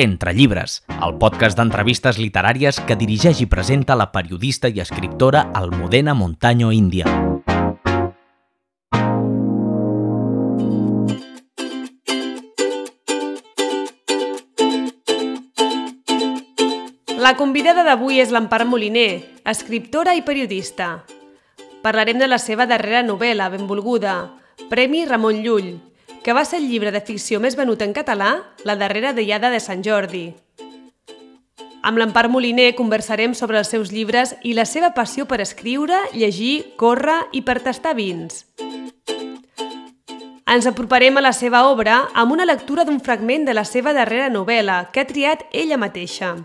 Entre llibres, el podcast d'entrevistes literàries que dirigeix i presenta la periodista i escriptora Almudena Montaño Índia. La convidada d'avui és l'Empar Moliner, escriptora i periodista. Parlarem de la seva darrera novel·la, Benvolguda, Premi Ramon Llull, que va ser el llibre de ficció més venut en català, La darrera deiada de Sant Jordi. Amb l'Empar Moliner conversarem sobre els seus llibres i la seva passió per escriure, llegir, córrer i per tastar vins. Ens aproparem a la seva obra amb una lectura d'un fragment de la seva darrera novel·la, que ha triat ella mateixa.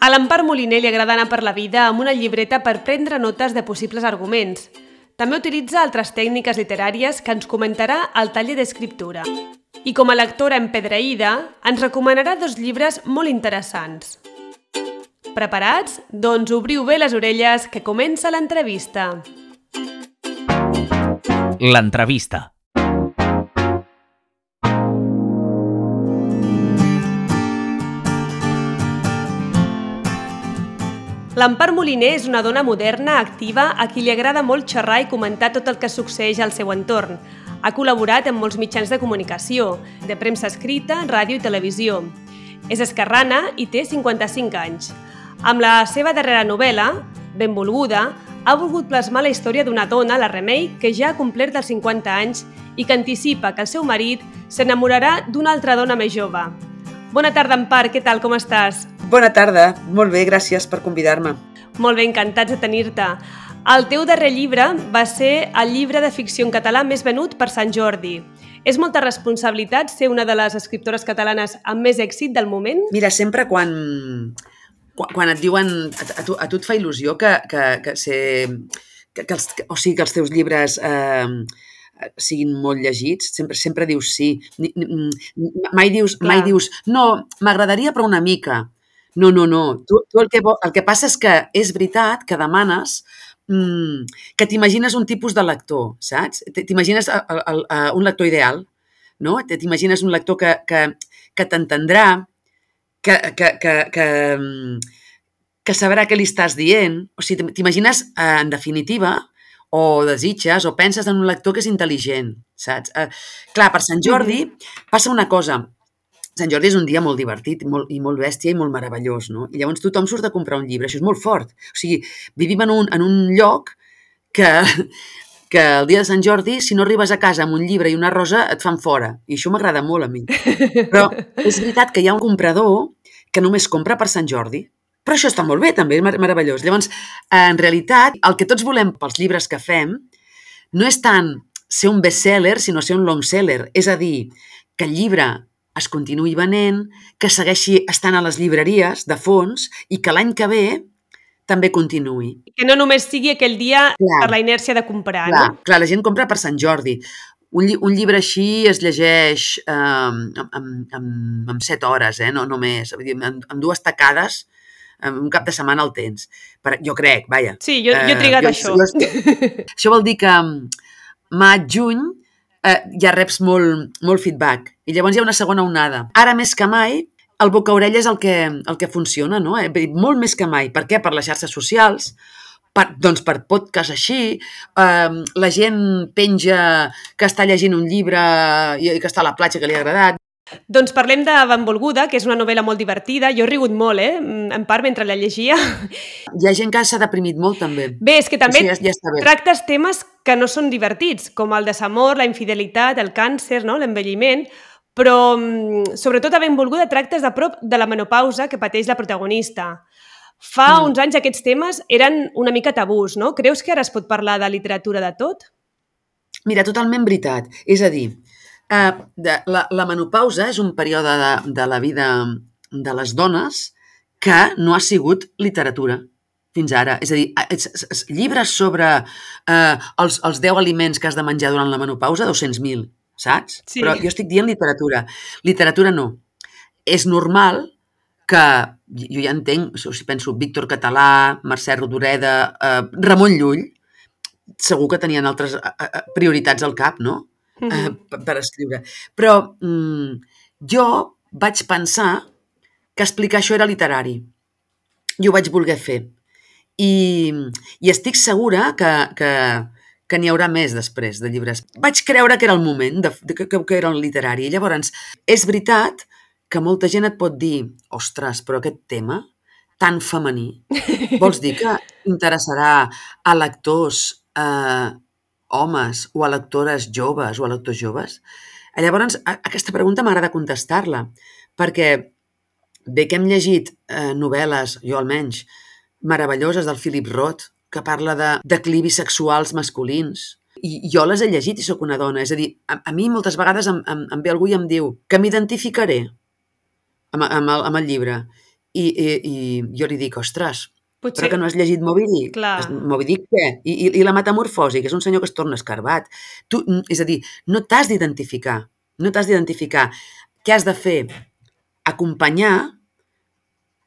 A l'Empar Moliner li agrada anar per la vida amb una llibreta per prendre notes de possibles arguments. També utilitza altres tècniques literàries que ens comentarà al taller d'escriptura. I com a lectora empedreïda, ens recomanarà dos llibres molt interessants. Preparats? Doncs obriu bé les orelles que comença l'entrevista. L'entrevista. L'Empar Moliner és una dona moderna, activa, a qui li agrada molt xerrar i comentar tot el que succeeix al seu entorn. Ha col·laborat en molts mitjans de comunicació, de premsa escrita, ràdio i televisió. És esquerrana i té 55 anys. Amb la seva darrera novel·la, Benvolguda, ha volgut plasmar la història d'una dona, la Remei, que ja ha complert els 50 anys i que anticipa que el seu marit s'enamorarà d'una altra dona més jove. Bona tarda, Empar, què tal, com estàs? Bona tarda, molt bé, gràcies per convidar-me. Molt bé, encantats de tenir-te. El teu darrer llibre va ser el llibre de ficció en català més venut per Sant Jordi. És molta responsabilitat ser una de les escriptores catalanes amb més èxit del moment? Mira, sempre quan, quan, quan et diuen, a, a, tu, a tu et fa il·lusió que, que, que, ser, que, que, els, que o sigui, que els teus llibres eh, siguin molt llegits, sempre sempre dius sí. Mai dius, mai dius no, m'agradaria però una mica. No, no, no. Tu, tu el, que, el que passa és que és veritat que demanes mmm, que t'imagines un tipus de lector, saps? T'imagines un lector ideal, no? T'imagines un lector que, que, que t'entendrà, que, que, que, que, que sabrà què li estàs dient. O sigui, t'imagines, eh, en definitiva, o desitges o penses en un lector que és intel·ligent, saps? Eh, clar, per Sant Jordi passa una cosa. Sant Jordi és un dia molt divertit molt, i molt bèstia i molt meravellós, no? I llavors tothom surt a comprar un llibre, això és molt fort. O sigui, vivim en un, en un lloc que, que el dia de Sant Jordi, si no arribes a casa amb un llibre i una rosa, et fan fora. I això m'agrada molt a mi. Però és veritat que hi ha un comprador que només compra per Sant Jordi. Però això està molt bé, també, és meravellós. Llavors, en realitat, el que tots volem pels llibres que fem no és tant ser un bestseller, sinó ser un long seller. És a dir, que el llibre es continuï venent, que segueixi estant a les llibreries de fons i que l'any que ve també continuï. Que no només sigui aquell dia clar, per la inèrcia de comprar, clar, no? Clar, la gent compra per Sant Jordi. Un, un llibre així es llegeix eh, amb, amb, amb, amb set hores, eh? no, no més. Vull dir, amb, amb dues tacades, un cap de setmana el tens. Per, jo crec, vaja. Sí, jo, jo he trigat eh, jo, això. Jo, això vol dir que maig, juny, eh, ja reps molt, molt feedback. I llavors hi ha una segona onada. Ara més que mai, el boca-orella és el que, el que funciona, no? Eh? Molt més que mai. Per què? Per les xarxes socials, per, doncs per podcast així, eh, la gent penja que està llegint un llibre i que està a la platja que li ha agradat, doncs parlem de Benvolguda, que és una novel·la molt divertida. Jo he rigut molt, eh? En part, mentre la llegia. Hi ha gent que s'ha deprimit molt, també. Bé, és que també ja, ja tractes temes que no són divertits, com el desamor, la infidelitat, el càncer, no? l'envelliment, però sobretot a Benvolguda tractes de prop de la menopausa que pateix la protagonista. Fa mm. uns anys aquests temes eren una mica tabús, no? Creus que ara es pot parlar de literatura de tot? Mira, totalment veritat. És a dir, Eh, de, la, la menopausa és un període de, de la vida de les dones que no ha sigut literatura fins ara. És a dir, és, llibres sobre eh, els, els 10 aliments que has de menjar durant la menopausa, 200.000, saps? Sí. Però jo estic dient literatura. Literatura no. És normal que, jo ja entenc, si penso Víctor Català, Mercè Rodoreda, eh, Ramon Llull, segur que tenien altres eh, eh prioritats al cap, no? Eh, per escriure. Però mm, jo vaig pensar que explicar això era literari. I ho vaig voler fer. I, i estic segura que, que, que n'hi haurà més després de llibres. Vaig creure que era el moment, de, de, que, que era un literari. I llavors, és veritat que molta gent et pot dir ostres, però aquest tema tan femení, vols dir que interessarà a lectors eh, homes o a lectores joves o a lectors joves? Llavors, a, aquesta pregunta m'agrada contestar-la, perquè bé que hem llegit eh, novel·les, jo almenys, meravelloses del Philip Roth, que parla de declivis sexuals masculins. I jo les he llegit i sóc una dona. És a dir, a, a mi moltes vegades em, em, em ve algú i em diu que m'identificaré amb, amb, el, amb el llibre. I, i, I jo li dic, ostres, Potser... però que no has llegit Moby Dick. Clar. Moby Dick què? I, i, I la metamorfosi, que és un senyor que es torna escarbat. Tu, és a dir, no t'has d'identificar. No t'has d'identificar. Què has de fer? Acompanyar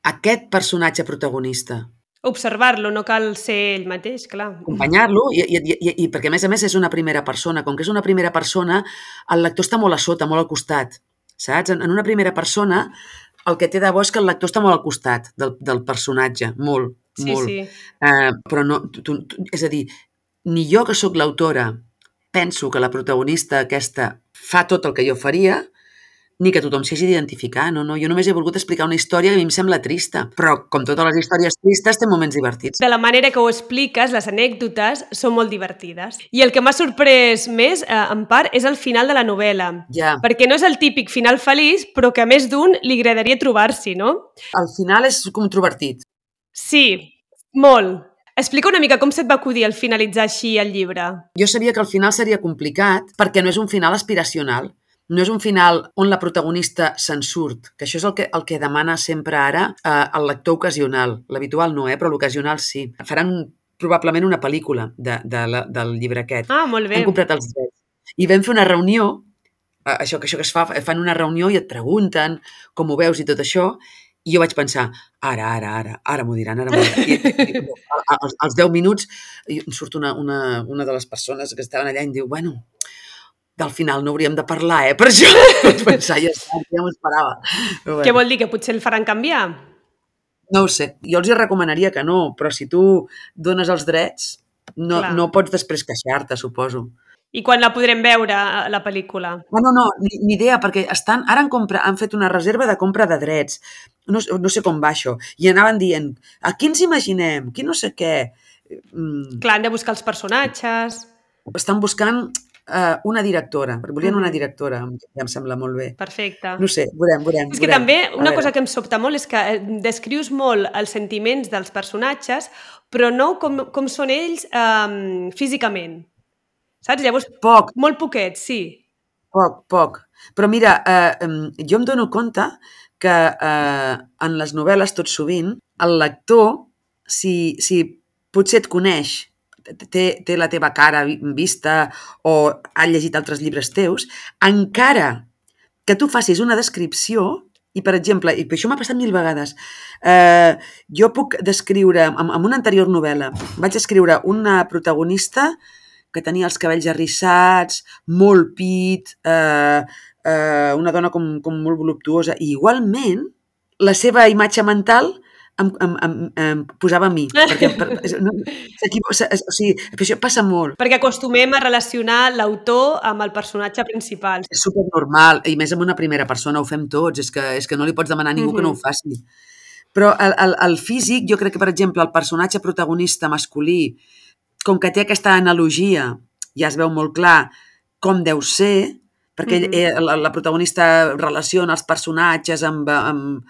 aquest personatge protagonista Observar-lo, no cal ser ell mateix, clar. Acompanyar-lo, i, i, i, i perquè a més a més és una primera persona. Com que és una primera persona, el lector està molt a sota, molt al costat, saps? En, en una primera persona, el que té de bo és que el lector està molt al costat del, del personatge, molt, sí, molt. Sí. Uh, però no, tu, tu, és a dir, ni jo que sóc l'autora penso que la protagonista aquesta fa tot el que jo faria, ni que tothom s'hi hagi d'identificar. No, no, jo només he volgut explicar una història que a mi em sembla trista. Però, com totes les històries tristes, té moments divertits. De la manera que ho expliques, les anècdotes són molt divertides. I el que m'ha sorprès més, eh, en part, és el final de la novel·la. Ja. Perquè no és el típic final feliç, però que a més d'un li agradaria trobar-s'hi, no? El final és controvertit. Sí, molt. Explica una mica com se't va acudir al finalitzar així el llibre. Jo sabia que el final seria complicat perquè no és un final aspiracional no és un final on la protagonista se'n surt, que això és el que, el que demana sempre ara eh, el lector ocasional. L'habitual no, eh, però l'ocasional sí. Faran probablement una pel·lícula de, de la, del llibre aquest. Ah, molt bé. Hem comprat els drets. I vam fer una reunió, eh, això, que això que es fa, fan una reunió i et pregunten com ho veus i tot això, i jo vaig pensar, ara, ara, ara, ara m'ho diran, ara m'ho diran. I, i, als, als 10 minuts em surt una, una, una de les persones que estaven allà i em diu, bueno, del final no hauríem de parlar, eh? Per això vaig pensar, ja, ja m'ho esperava. Bueno. Què vol dir? Que potser el faran canviar? No ho sé. Jo els hi recomanaria que no, però si tu dones els drets, no, no pots després queixar-te, suposo. I quan la podrem veure, la pel·lícula? No, no, no, ni, ni idea, perquè estan, ara han, compra, han fet una reserva de compra de drets. No, no sé com va això. I anaven dient, a qui ens imaginem? Qui no sé què? Mm. Clar, han de buscar els personatges... Estan buscant uh, una directora, perquè volien una directora, ja em sembla molt bé. Perfecte. No sé, veurem, veurem. És que veurem. també una cosa que em sobta molt és que eh, descrius molt els sentiments dels personatges, però no com, com són ells um, físicament. Saps? Llavors, poc. Molt poquet, sí. Poc, poc. Però mira, eh, jo em dono compte que eh, en les novel·les, tot sovint, el lector, si, si potser et coneix té, té la teva cara vista o ha llegit altres llibres teus, encara que tu facis una descripció, i per exemple, i això m'ha passat mil vegades, eh, jo puc descriure, en, en una anterior novel·la, vaig escriure una protagonista que tenia els cabells arrissats, molt pit, eh, eh, una dona com, com molt voluptuosa, i igualment la seva imatge mental em, em, em, em posava a mi. Perquè, per, no, o sigui, això passa molt. Perquè acostumem a relacionar l'autor amb el personatge principal. És supernormal, i més amb una primera persona, ho fem tots, és que, és que no li pots demanar a ningú mm -hmm. que no ho faci. Però el, el, el físic, jo crec que, per exemple, el personatge protagonista masculí, com que té aquesta analogia, ja es veu molt clar com deu ser, perquè mm -hmm. la, la protagonista relaciona els personatges amb, amb,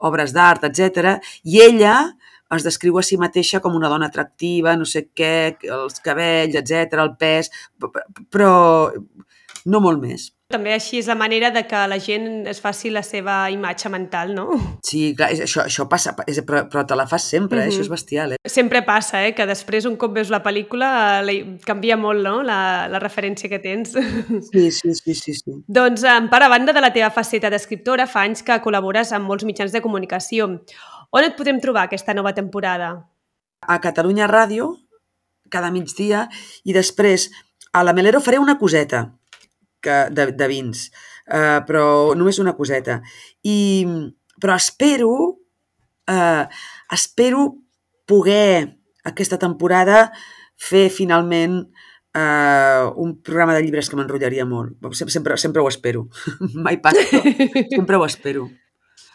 obres d'art, etc. I ella es descriu a si mateixa com una dona atractiva, no sé què, els cabells, etc, el pes, però no molt més. També així és la manera de que la gent es faci la seva imatge mental, no? Sí, clar, això, això passa, però, però te la fas sempre, uh -huh. eh? això és bestial. Eh? Sempre passa, eh? que després un cop veus la pel·lícula la, canvia molt no? la, la referència que tens. Sí, sí, sí. sí, sí. doncs, en part, a banda de la teva faceta d'escriptora, fa anys que col·labores amb molts mitjans de comunicació. On et podem trobar aquesta nova temporada? A Catalunya Ràdio, cada migdia, i després a la Melero faré una coseta, que, de, de vins, uh, però només una coseta. I però espero, eh, espero poder aquesta temporada fer finalment eh, un programa de llibres que m'enrotllaria molt. Sempre, sempre, sempre ho espero. Mai passa, però sempre ho espero.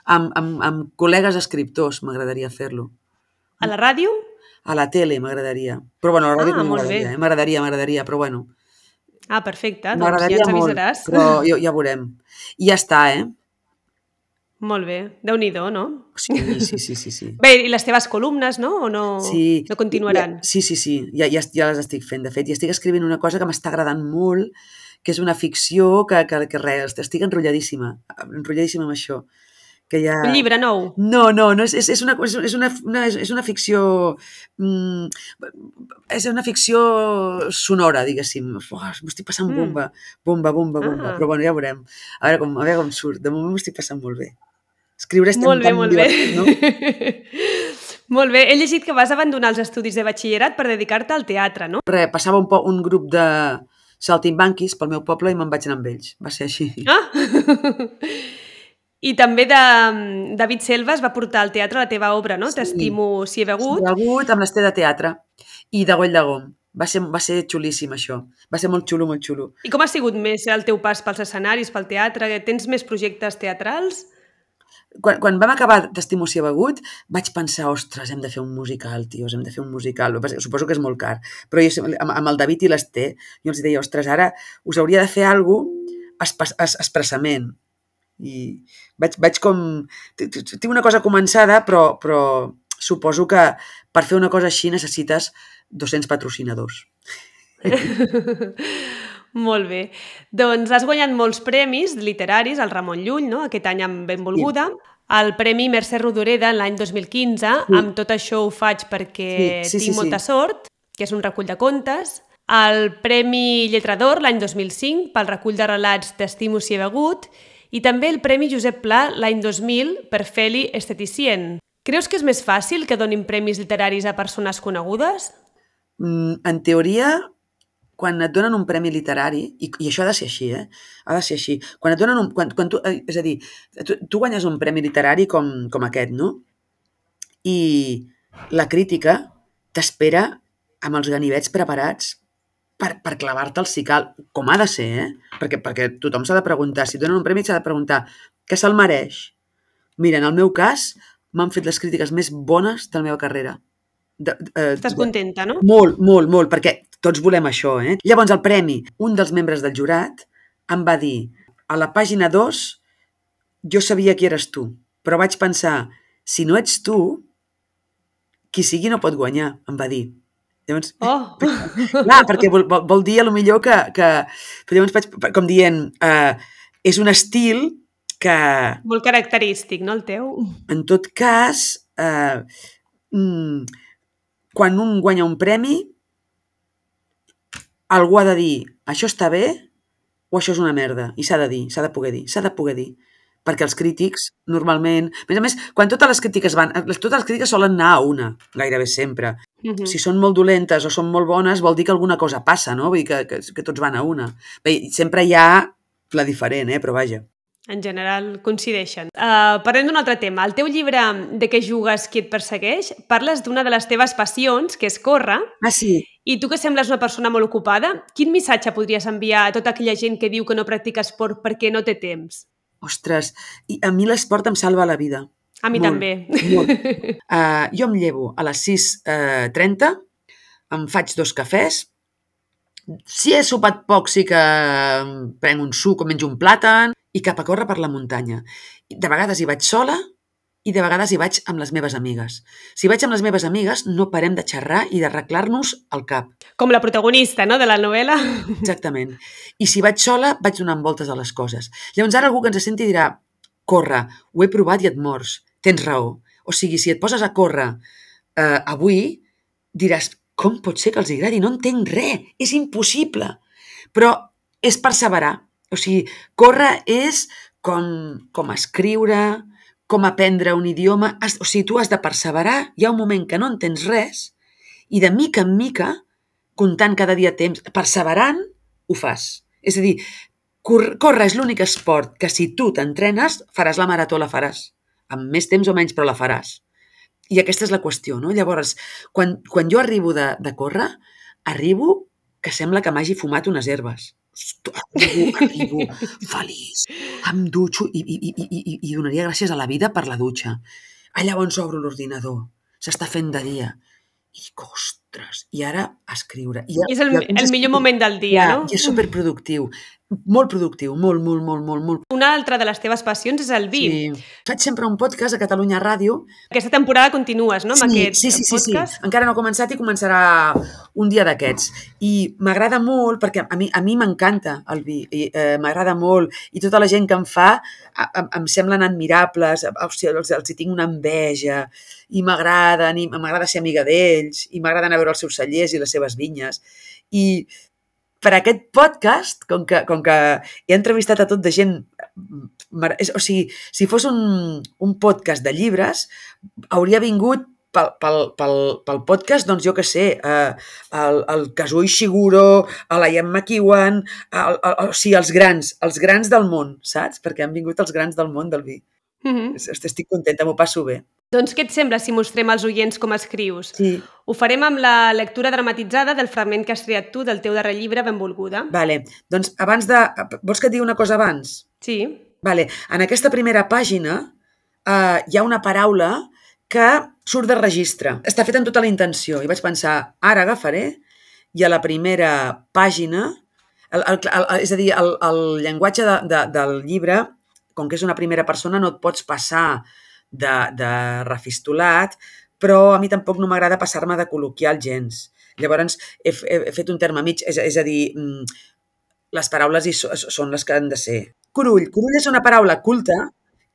Amb, amb, amb col·legues escriptors m'agradaria fer-lo. A la ràdio? A la tele m'agradaria. Però bueno, a la ràdio Ah, no m'agradaria. Eh? M'agradaria, m'agradaria, però bueno. Ah, perfecte. Doncs ja ens molt, avisaràs. però ja, ja veurem. I ja està, eh? Molt bé. déu nhi no? Sí, sí, sí, sí. sí. Bé, i les teves columnes, no? O no, Sí, no continuaran? Ja, sí, sí, sí, ja, ja, ja les estic fent. De fet, i estic escrivint una cosa que m'està agradant molt, que és una ficció que, que, que res, estic enrotlladíssima, enrotlladíssima amb això. Que ja... Un llibre nou? No, no, no és, és, és, una, és, una, una, és una ficció... Mm, és una ficció sonora, diguéssim. M'ho estic passant Mm. bomba, bomba, bomba, bomba. Ah. Però bueno, ja veurem. A veure com, a veure com surt. De moment m'ho estic passant molt bé. Escriure és Molt bé, tan molt bé. divertit, no? molt bé. He llegit que vas abandonar els estudis de batxillerat per dedicar-te al teatre, no? Re, passava un, un grup de saltimbanquis pel meu poble i me'n vaig anar amb ells. Va ser així. Ah! I també de, David Selva es va portar al teatre la teva obra, no? Sí. T'estimo si he begut. He begut amb l'Ester de teatre i de Goll de Gom. Va ser, va ser xulíssim, això. Va ser molt xulo, molt xulo. I com ha sigut més el teu pas pels escenaris, pel teatre? Tens més projectes teatrals? Quan, quan vam acabar d'Estimo si he begut, vaig pensar, ostres, hem de fer un musical, tios, hem de fer un musical. Suposo que és molt car. Però jo, amb, amb el David i l'Ester, jo els deia, ostres, ara us hauria de fer alguna cosa es, expressament. I vaig, vaig com... Tinc una cosa començada, però, però suposo que per fer una cosa així necessites 200 patrocinadors. Molt bé. Doncs has guanyat molts premis literaris al Ramon Llull, no? aquest any amb Benvolguda. Sí. El Premi Mercè Rodoreda l'any 2015, sí. amb tot això ho faig perquè Sí, sí, tinc sí, molta sí. sort, que és un recull de contes. El Premi Lletra d'Or l'any 2005 pel recull de relats T'estimo si he begut i també el Premi Josep Pla l'any 2000 per Feli Esteticient. Creus que és més fàcil que donin premis literaris a persones conegudes? Mm, en teoria, quan et donen un premi literari, i, i això ha de ser així, eh? Ha de ser així. Quan et donen un... Quan, quan tu, eh, és a dir, tu, tu guanyes un premi literari com, com aquest, no? I la crítica t'espera amb els ganivets preparats per, per clavar-te el cical, com ha de ser, eh? Perquè, perquè tothom s'ha de preguntar, si et donen un premi s'ha de preguntar què se'l mereix? Mira, en el meu cas, m'han fet les crítiques més bones de la meva carrera. De, eh, Estàs de- contenta, no? molt, molt, molt, perquè tots volem això, eh? Llavors, el premi, un dels membres del jurat em va dir, a la pàgina 2, jo sabia qui eres tu, però vaig pensar, si no ets tu, qui sigui no pot guanyar, em va dir. Llavors, Oh! clar, perquè vol, vol, dir a lo millor que... que però llavors vaig, com dient, eh, és un estil que, Molt característic, no, el teu? en tot cas, eh, mm, quan un guanya un premi, algú ha de dir això està bé o això és una merda. I s'ha de dir, s'ha de poder dir, s'ha de poder dir. Perquè els crítics, normalment... A més a més, quan totes les crítiques van... Totes les crítiques solen anar a una, gairebé sempre. -hmm. Si són molt dolentes o són molt bones, vol dir que alguna cosa passa, no? Vull dir que, que, que tots van a una. Bé, sempre hi ha la diferent, eh? Però vaja. En general coincideixen. Uh, parlem d'un altre tema. El teu llibre De què jugues, qui et persegueix, parles d'una de les teves passions, que és córrer, Ah, sí. i tu que sembles una persona molt ocupada, quin missatge podries enviar a tota aquella gent que diu que no practica esport perquè no té temps? Ostres, i a mi l'esport em salva la vida. A mi Molt, també. molt. Uh, jo em llevo a les 6.30, em faig dos cafès, si he sopat poc sí que em prenc un suc o menjo un plàtan i cap a córrer per la muntanya. De vegades hi vaig sola i de vegades hi vaig amb les meves amigues. Si vaig amb les meves amigues no parem de xerrar i d'arreglar-nos el cap. Com la protagonista, no?, de la novel·la. Exactament. I si vaig sola, vaig donant voltes a les coses. Llavors ara algú que ens senti dirà corre, ho he provat i et mors. Tens raó. O sigui, si et poses a córrer eh, avui, diràs, com pot ser que els agradi? No entenc res, és impossible. Però és perseverar. O sigui, córrer és com, com escriure, com aprendre un idioma. O sigui, tu has de perseverar, hi ha un moment que no entens res i de mica en mica, comptant cada dia temps, perseverant, ho fas. És a dir, córrer és l'únic esport que si tu t'entrenes, faràs la marató, la faràs. amb més temps o menys, però la faràs. I aquesta és la qüestió, no? Llavors, quan, quan jo arribo de, de córrer, arribo que sembla que m'hagi fumat unes herbes. Arribo, arribo feliç, em dutxo i, i, i, i, i, i donaria gràcies a la vida per la dutxa. Allà on s'obre l'ordinador, s'està fent de dia. I dic, ostres, i ara a escriure. I, I és el, el millor moment del dia, ja, no? I és superproductiu. Molt productiu, molt, molt, molt, molt, molt. Una altra de les teves passions és el vi. Sí. Faig sempre un podcast a Catalunya Ràdio. Aquesta temporada continues, no, amb sí, aquest sí, sí, sí, sí. podcast? Encara no ha començat i començarà un dia d'aquests. I m'agrada molt, perquè a mi a mi m'encanta el vi, i eh, m'agrada molt, i tota la gent que em fa a, a, em semblen admirables, sigui, els, els hi tinc una enveja, i m'agraden, i m'agrada ser amiga d'ells, i m'agrada anar a veure els seus cellers i les seves vinyes. I per aquest podcast, com que, com que he entrevistat a tot de gent... O sigui, si fos un, un podcast de llibres, hauria vingut pel, pel, pel, pel podcast, doncs jo que sé, eh, el, el Kazuo Ishiguro, la Ian McEwan, el, el, o sigui, els grans, els grans del món, saps? Perquè han vingut els grans del món del vi. Mm -hmm. Estic contenta, m'ho passo bé. Doncs què et sembla si mostrem als oients com escrius? Sí. Ho farem amb la lectura dramatitzada del fragment que has triat tu del teu darrer llibre, Benvolguda. Vale. Doncs abans de... Vols que et digui una cosa abans? Sí. Vale. En aquesta primera pàgina eh, hi ha una paraula que surt de registre. Està feta amb tota la intenció. I vaig pensar, ara agafaré i a la primera pàgina... El, el, el, és a dir, el, el llenguatge de, de, del llibre, com que és una primera persona, no et pots passar de, de refistolat, però a mi tampoc no m'agrada passar-me de col·loquial gens. Llavors, he, he, he fet un terme mig, és, és a dir, les paraules so, són les que han de ser. Curull. Curull és una paraula culta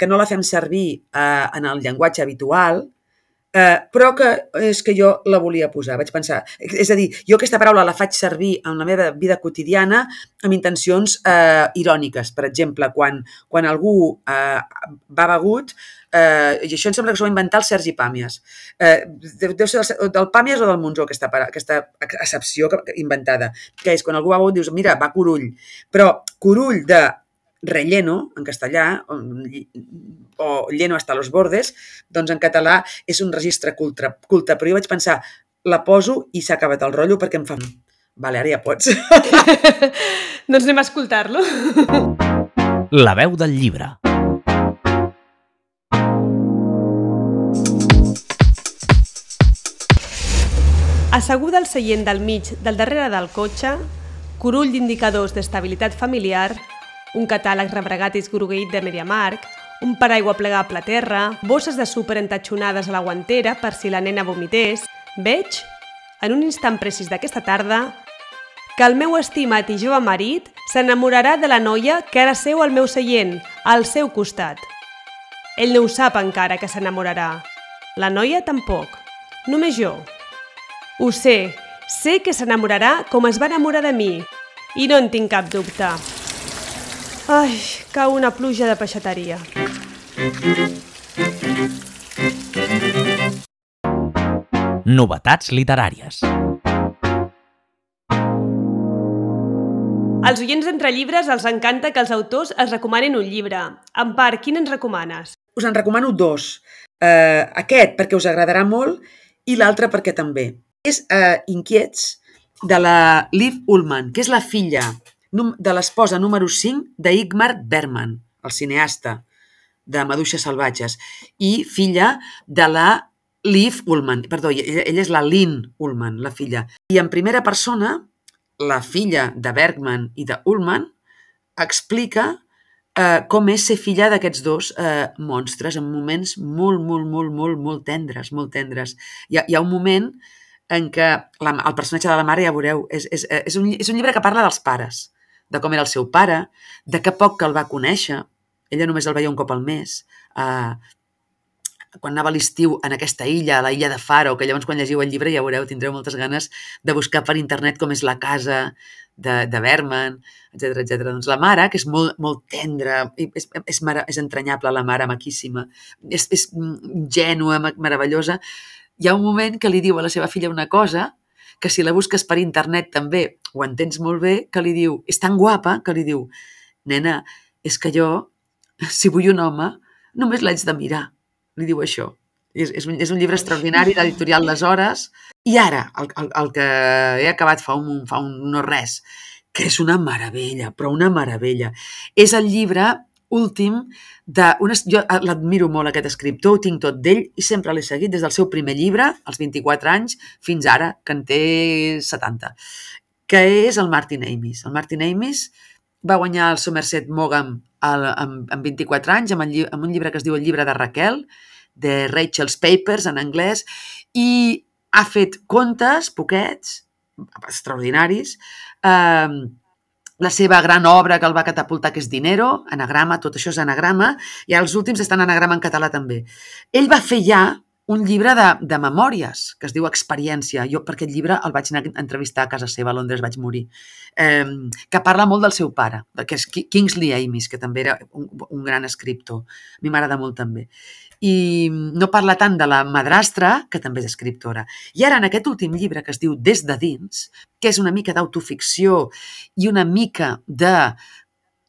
que no la fem servir eh, en el llenguatge habitual, eh, però que és que jo la volia posar. Vaig pensar, és a dir, jo aquesta paraula la faig servir en la meva vida quotidiana amb intencions eh, iròniques. Per exemple, quan, quan algú eh, va begut, eh, i això em sembla que s'ho va inventar el Sergi Pàmies. Eh, deu, ser del, del Pàmies o del Monzó, aquesta, aquesta accepció inventada, que és quan algú va begut, dius, mira, va curull. Però curull de relleno, en castellà, o, o lleno hasta los bordes, doncs en català és un registre culte, culte. Però jo vaig pensar, la poso i s'ha acabat el rotllo perquè em fa... Vale, ara ja pots. doncs anem a escoltar-lo. La veu del llibre. Asseguda al seient del mig del darrere del cotxe, curull d'indicadors d'estabilitat familiar, un catàleg rebregat i esgrogueït de MediaMark, un paraigua plegable a terra, bosses de súper entatxonades a la guantera per si la nena vomités, veig, en un instant precís d'aquesta tarda, que el meu estimat i jove marit s'enamorarà de la noia que ara seu al meu seient, al seu costat. Ell no ho sap encara que s'enamorarà. La noia tampoc. Només jo. Ho sé, sé que s'enamorarà com es va enamorar de mi. I no en tinc cap dubte. Ai, cau una pluja de peixateria. Novetats literàries. Als oients d'Entre Llibres els encanta que els autors es recomanin un llibre. En part, quin ens recomanes? Us en recomano dos. Uh, aquest perquè us agradarà molt i l'altre perquè també. És uh, Inquiets, de la Liv Ullman, que és la filla de l'esposa número 5 d'Igmar Bergman, el cineasta de Maduixes salvatges, i filla de la Liv Ullman, perdó, ella, ella és la Lynn Ullman, la filla. I en primera persona, la filla de Bergman i de Ullman explica eh, com és ser filla d'aquests dos eh, monstres en moments molt, molt, molt, molt, molt tendres, molt tendres. Hi ha, hi ha un moment en què la, el personatge de la mare, ja veureu, és, és, és, un, és un llibre que parla dels pares, de com era el seu pare, de que poc que el va conèixer, ella només el veia un cop al mes, eh, quan anava a l'estiu en aquesta illa, a la illa de Faro, que llavors quan llegiu el llibre ja veureu, tindreu moltes ganes de buscar per internet com és la casa de, de Berman, etc etc. Doncs la mare, que és molt, molt tendra, és, és, mare, és entranyable la mare, maquíssima, és, és gènua, meravellosa, hi ha un moment que li diu a la seva filla una cosa que si la busques per internet també ho entens molt bé, que li diu, és tan guapa que li diu, nena, és que jo, si vull un home, només l'haig de mirar li diu això. És, és, un, és un llibre extraordinari d'editorial Les Hores. I ara, el, el, el que he acabat fa un, fa un no res, que és una meravella, però una meravella. És el llibre últim de... Una, jo l'admiro molt, aquest escriptor, ho tinc tot d'ell i sempre l'he seguit des del seu primer llibre, als 24 anys, fins ara, que en té 70, que és el Martin Amis. El Martin Amis va guanyar el Somerset Maugham amb, amb 24 anys amb, el, amb un llibre que es diu El llibre de Raquel, de Rachel's Papers en anglès, i ha fet contes, poquets, extraordinaris, eh, la seva gran obra que el va catapultar, que és Dinero, anagrama, tot això és anagrama, i els últims estan anagrama en català també. Ell va fer ja un llibre de, de memòries que es diu Experiència. Jo per aquest llibre el vaig anar a entrevistar a casa seva, a Londres vaig morir, eh, que parla molt del seu pare, que és Kingsley Amis, que també era un, un gran escriptor. A mi m'agrada molt també. I no parla tant de la madrastra, que també és escriptora. I ara, en aquest últim llibre, que es diu Des de dins, que és una mica d'autoficció i una mica de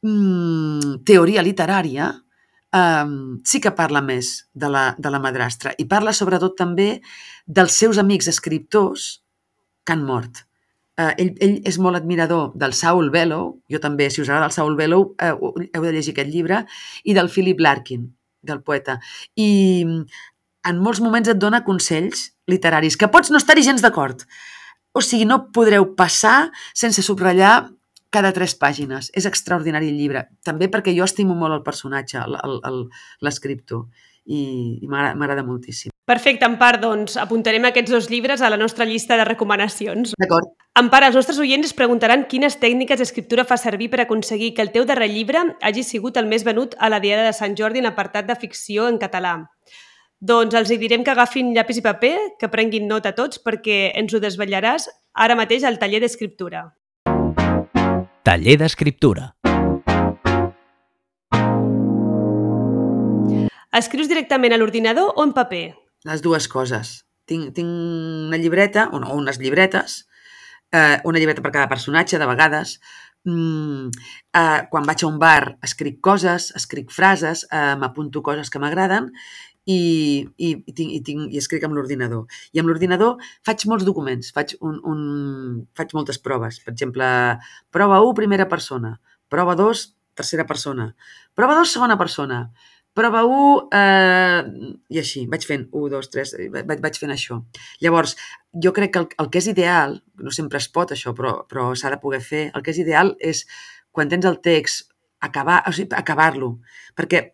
mm, teoria literària, um, sí que parla més de la, de la madrastra i parla sobretot també dels seus amics escriptors que han mort. Uh, ell, ell és molt admirador del Saul Bellow, jo també, si us agrada el Saul Bellow, uh, heu de llegir aquest llibre, i del Philip Larkin, del poeta. I en molts moments et dona consells literaris, que pots no estar-hi gens d'acord. O sigui, no podreu passar sense subratllar cada tres pàgines. És extraordinari el llibre. També perquè jo estimo molt el personatge, l'escriptor, i, i m'agrada moltíssim. Perfecte, Empar, doncs apuntarem aquests dos llibres a la nostra llista de recomanacions. D'acord. Empar, els nostres oients es preguntaran quines tècniques d'escriptura fa servir per aconseguir que el teu darrer llibre hagi sigut el més venut a la Diada de Sant Jordi en apartat de ficció en català. Doncs els hi direm que agafin llapis i paper, que prenguin nota tots, perquè ens ho desvetllaràs ara mateix al taller d'escriptura. Taller d'escriptura. Escrius directament a l'ordinador o en paper? Les dues coses. Tinc, tinc una llibreta, o no, unes llibretes, eh, una llibreta per cada personatge, de vegades. Mm, eh, quan vaig a un bar escric coses, escric frases, eh, m'apunto coses que m'agraden i, i, i, tinc, i, tinc, i escric amb l'ordinador. I amb l'ordinador faig molts documents, faig, un, un, faig moltes proves. Per exemple, prova 1, primera persona. Prova 2, tercera persona. Prova 2, segona persona. Prova 1, eh, i així, vaig fent 1, 2, 3, vaig, vaig fent això. Llavors, jo crec que el, el que és ideal, no sempre es pot això, però, però s'ha de poder fer, el que és ideal és, quan tens el text, acabar, o sigui, acabar-lo. Perquè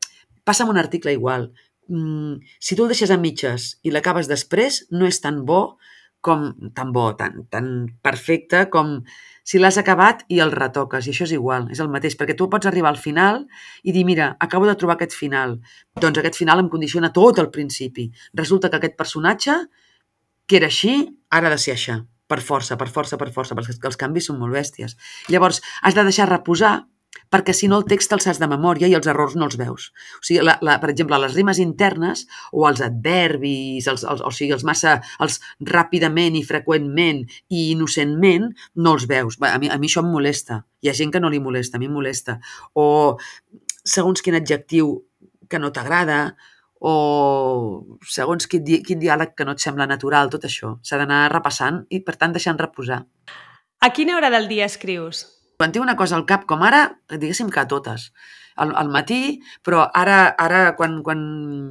passa amb un article igual mm, si tu el deixes a mitges i l'acabes després, no és tan bo com tan bo, tan, tan perfecte com si l'has acabat i el retoques. I això és igual, és el mateix, perquè tu pots arribar al final i dir, mira, acabo de trobar aquest final. Doncs aquest final em condiciona tot el principi. Resulta que aquest personatge, que era així, ara ha de ser això. Per força, per força, per força, perquè els canvis són molt bèsties. Llavors, has de deixar reposar perquè si no el text el saps de memòria i els errors no els veus. O sigui, la, la, per exemple, les rimes internes o els adverbis, els, els, o sigui, els massa, els ràpidament i freqüentment i innocentment, no els veus. A mi, a mi això em molesta. Hi ha gent que no li molesta, a mi em molesta. O segons quin adjectiu que no t'agrada, o segons quin, di quin diàleg que no et sembla natural, tot això. S'ha d'anar repassant i, per tant, deixant reposar. A quina hora del dia escrius? Quan tinc una cosa al cap, com ara, diguéssim que a totes, al, al matí, però ara, ara quan, quan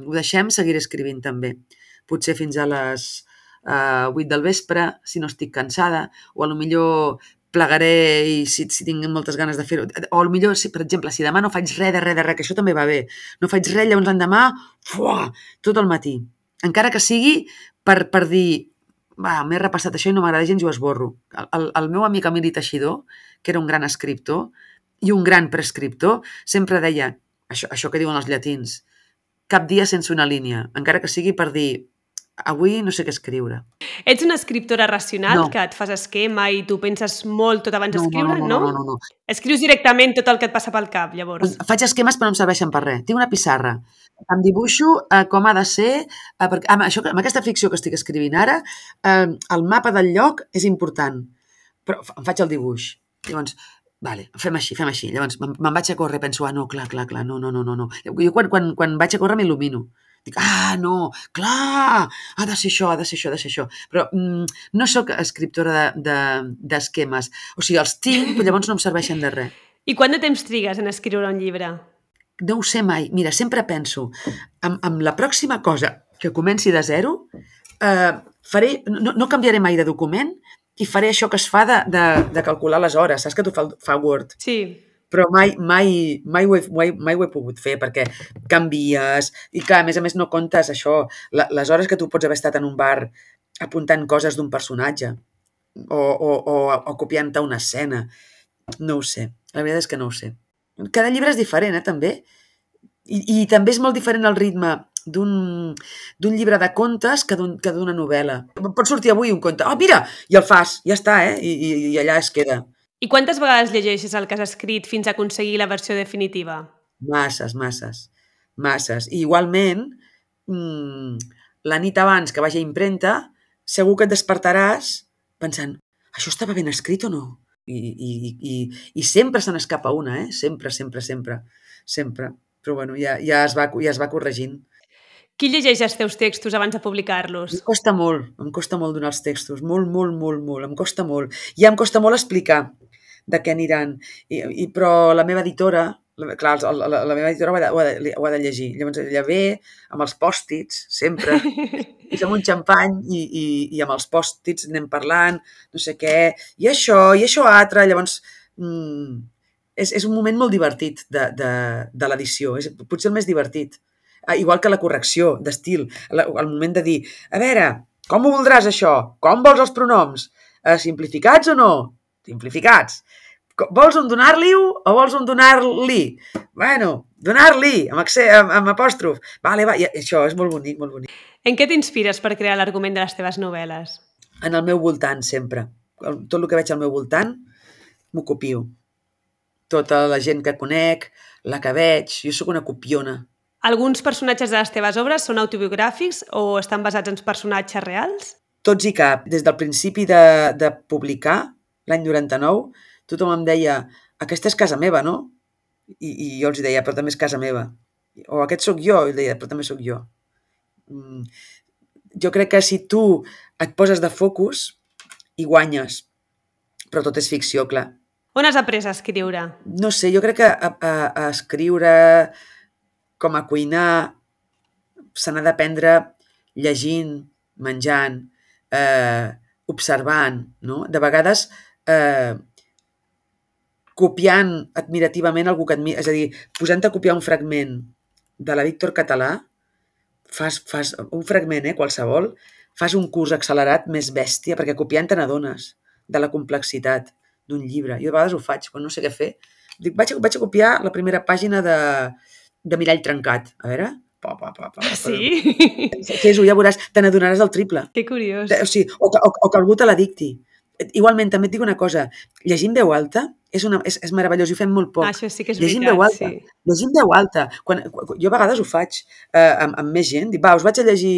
ho deixem, seguiré escrivint també. Potser fins a les eh, 8 del vespre, si no estic cansada, o a lo millor plegaré i si, si tinc moltes ganes de fer-ho. O millor, si, per exemple, si demà no faig res de res de res, que això també va bé, no faig res, llavors l'endemà, fuà, tot el matí. Encara que sigui per, per dir, va, m'he repassat això i no m'agrada gens i ho esborro. El, el, meu amic Emili Teixidor, que era un gran escriptor i un gran prescriptor, sempre deia això, això que diuen els llatins, cap dia sense una línia, encara que sigui per dir avui no sé què escriure. Ets una escriptora racional, no. que et fas esquema i tu penses molt tot abans d'escriure, no no, no, no, no, no, no. Escrius directament tot el que et passa pel cap, llavors. Faig esquemes però no em serveixen per res. Tinc una pissarra. Em dibuixo eh, com ha de ser, eh, perquè amb, això, amb aquesta ficció que estic escrivint ara, eh, el mapa del lloc és important, però em faig el dibuix. Llavors, vale, fem així, fem així. Llavors me'n vaig a córrer, penso, ah, no, clar, clar, clar, no, no, no, no. no. Jo quan, quan, quan vaig a córrer m'il·lumino. Dic, ah, no, clar, ha de ser això, ha de ser això, ha de ser això. Però mm, no sóc escriptora d'esquemes. De, de, o sigui, els tinc, però llavors no em serveixen de res. I quant de temps trigues en escriure un llibre? No ho sé mai. Mira, sempre penso, amb, amb la pròxima cosa que comenci de zero, eh, faré, no, no canviaré mai de document i faré això que es fa de, de, de calcular les hores. Saps que tu fa, fa Word? Sí. Però mai, mai, mai, ho he, mai, mai ho he pogut fer perquè canvies i clar, a més a més no comptes això, la, les hores que tu pots haver estat en un bar apuntant coses d'un personatge o, o, o, o copiant-te una escena. No ho sé. La veritat és que no ho sé. Cada llibre és diferent, eh, també. I, i també és molt diferent el ritme d'un llibre de contes que d'una novel·la. Pot sortir avui un conte, oh, mira, i el fas, ja està, eh? I, i, i allà es queda. I quantes vegades llegeixes el que has escrit fins a aconseguir la versió definitiva? Masses, masses, masses. I igualment, mmm, la nit abans que vagi a impremta, segur que et despertaràs pensant, això estava ben escrit o no? I, i, i, i sempre se n'escapa una, eh? Sempre, sempre, sempre, sempre. Però bueno, ja, ja, es va, ja es va corregint. Qui llegeix els teus textos abans de publicar-los? Em costa molt, em costa molt donar els textos, molt, molt, molt, molt, em costa molt. I em costa molt explicar de què aniran. I, i, però la meva editora, la, clar, la, la, la meva editora ho ha, de, ho, ha de, ho ha de llegir. Llavors ella ve amb els pòstits, sempre, i amb un xampany i, i, i amb els pòstits anem parlant, no sé què, i això, i això altre. Llavors, mm, és, és un moment molt divertit de, de, de l'edició, és potser el més divertit igual que la correcció d'estil, el moment de dir, a veure, com ho voldràs això? Com vols els pronoms? Eh, simplificats o no? Simplificats. Vols un donar-li-ho o vols un donar-li? Bueno, donar-li, amb, amb, amb apòstrof. Vale, va, i això és molt bonic, molt bonic. En què t'inspires per crear l'argument de les teves novel·les? En el meu voltant, sempre. Tot el que veig al meu voltant, m'ho copio. Tota la gent que conec, la que veig, jo sóc una copiona alguns personatges de les teves obres són autobiogràfics o estan basats en personatges reals? Tots i cap. Des del principi de, de publicar, l'any 99, tothom em deia aquesta és casa meva, no? I, I jo els deia, però també és casa meva. O aquest sóc jo, i deia, però també sóc jo. Mm. Jo crec que si tu et poses de focus, hi guanyes. Però tot és ficció, clar. On has après a escriure? No sé, jo crec que a, a, a escriure com a cuinar se n'ha d'aprendre llegint, menjant, eh, observant, no? De vegades eh, copiant admirativament algú que admira, és a dir, posant a copiar un fragment de la Víctor Català, fas, fas un fragment, eh, qualsevol, fas un curs accelerat més bèstia, perquè copiant te n'adones de la complexitat d'un llibre. Jo a vegades ho faig, quan no sé què fer. Dic, vaig, vaig a copiar la primera pàgina de, de mirall trencat. A veure... Pa, pa, pa, pa, sí? Fes-ho, ja veuràs, te n'adonaràs del triple. Que curiós. O, sigui, o, o, o que algú te la dicti. Igualment, també et dic una cosa, llegint veu alta és, una, és, és meravellós i ho fem molt poc. Ah, això sí que és llegint veritat, veu alta, sí. Llegint veu alta. Quan, quan, jo a vegades ho faig eh, amb, amb més gent, dic, va, us vaig a llegir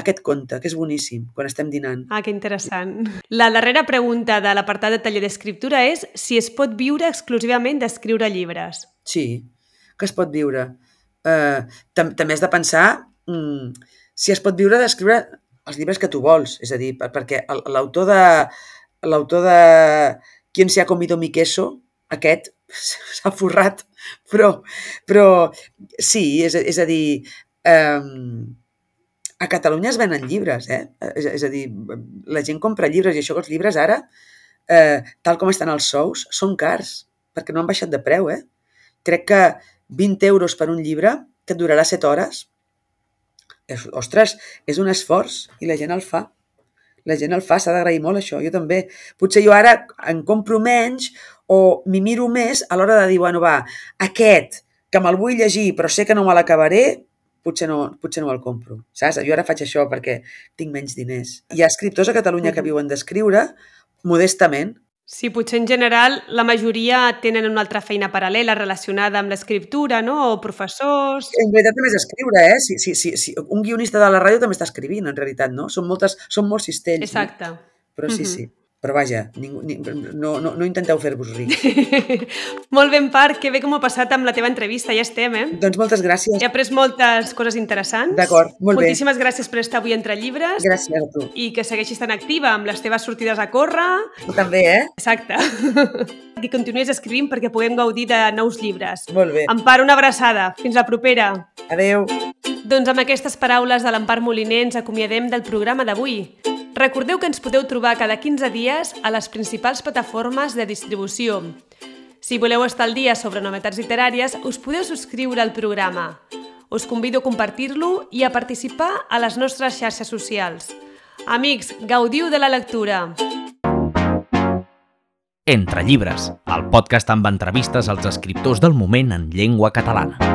aquest conte, que és boníssim, quan estem dinant. Ah, que interessant. La darrera pregunta de l'apartat de taller d'escriptura és si es pot viure exclusivament d'escriure llibres. Sí, que es pot viure. Eh, tam també has de pensar mm, si es pot viure d'escriure els llibres que tu vols, és a dir, per, perquè l'autor de l'autor de Quien se ha comido mi queso, aquest s'ha forrat, però, però sí, és, és a dir, eh, a Catalunya es venen llibres, eh? És, és a dir, la gent compra llibres i això que els llibres ara, eh, tal com estan els sous, són cars, perquè no han baixat de preu, eh? Crec que 20 euros per un llibre que et durarà 7 hores, és, ostres, és un esforç i la gent el fa. La gent el fa, s'ha d'agrair molt això, jo també. Potser jo ara en compro menys o m'hi miro més a l'hora de dir, bueno, va, aquest, que me'l vull llegir però sé que no me l'acabaré, potser no, potser no el compro. Saps? Jo ara faig això perquè tinc menys diners. Hi ha escriptors a Catalunya que viuen d'escriure modestament, Sí, potser en general la majoria tenen una altra feina paral·lela relacionada amb l'escriptura, no? O professors... En realitat també és escriure, eh? Si, si, si, si, un guionista de la ràdio també està escrivint, en realitat, no? Són, moltes, són molts cistells. Exacte. No? Però sí, uh -huh. sí. Però vaja, ningú, ni, no, no, no intenteu fer-vos rics. Molt ben, Parc, que bé com ha passat amb la teva entrevista, ja estem, eh? doncs moltes gràcies. He après moltes coses interessants. D'acord, molt bé. Moltíssimes gràcies per estar avui entre llibres. Gràcies a tu. I que segueixis tan activa amb les teves sortides a córrer. Tu també, eh? Exacte. que continuïs escrivint perquè puguem gaudir de nous llibres. Molt bé. Empar, una abraçada. Fins la propera. Adeu. Doncs amb aquestes paraules de l'Empar Moliner ens acomiadem del programa d'avui. Recordeu que ens podeu trobar cada 15 dies a les principals plataformes de distribució. Si voleu estar al dia sobre novetats literàries, us podeu subscriure al programa. Us convido a compartir-lo i a participar a les nostres xarxes socials. Amics, gaudiu de la lectura! Entre llibres, el podcast amb entrevistes als escriptors del moment en llengua catalana.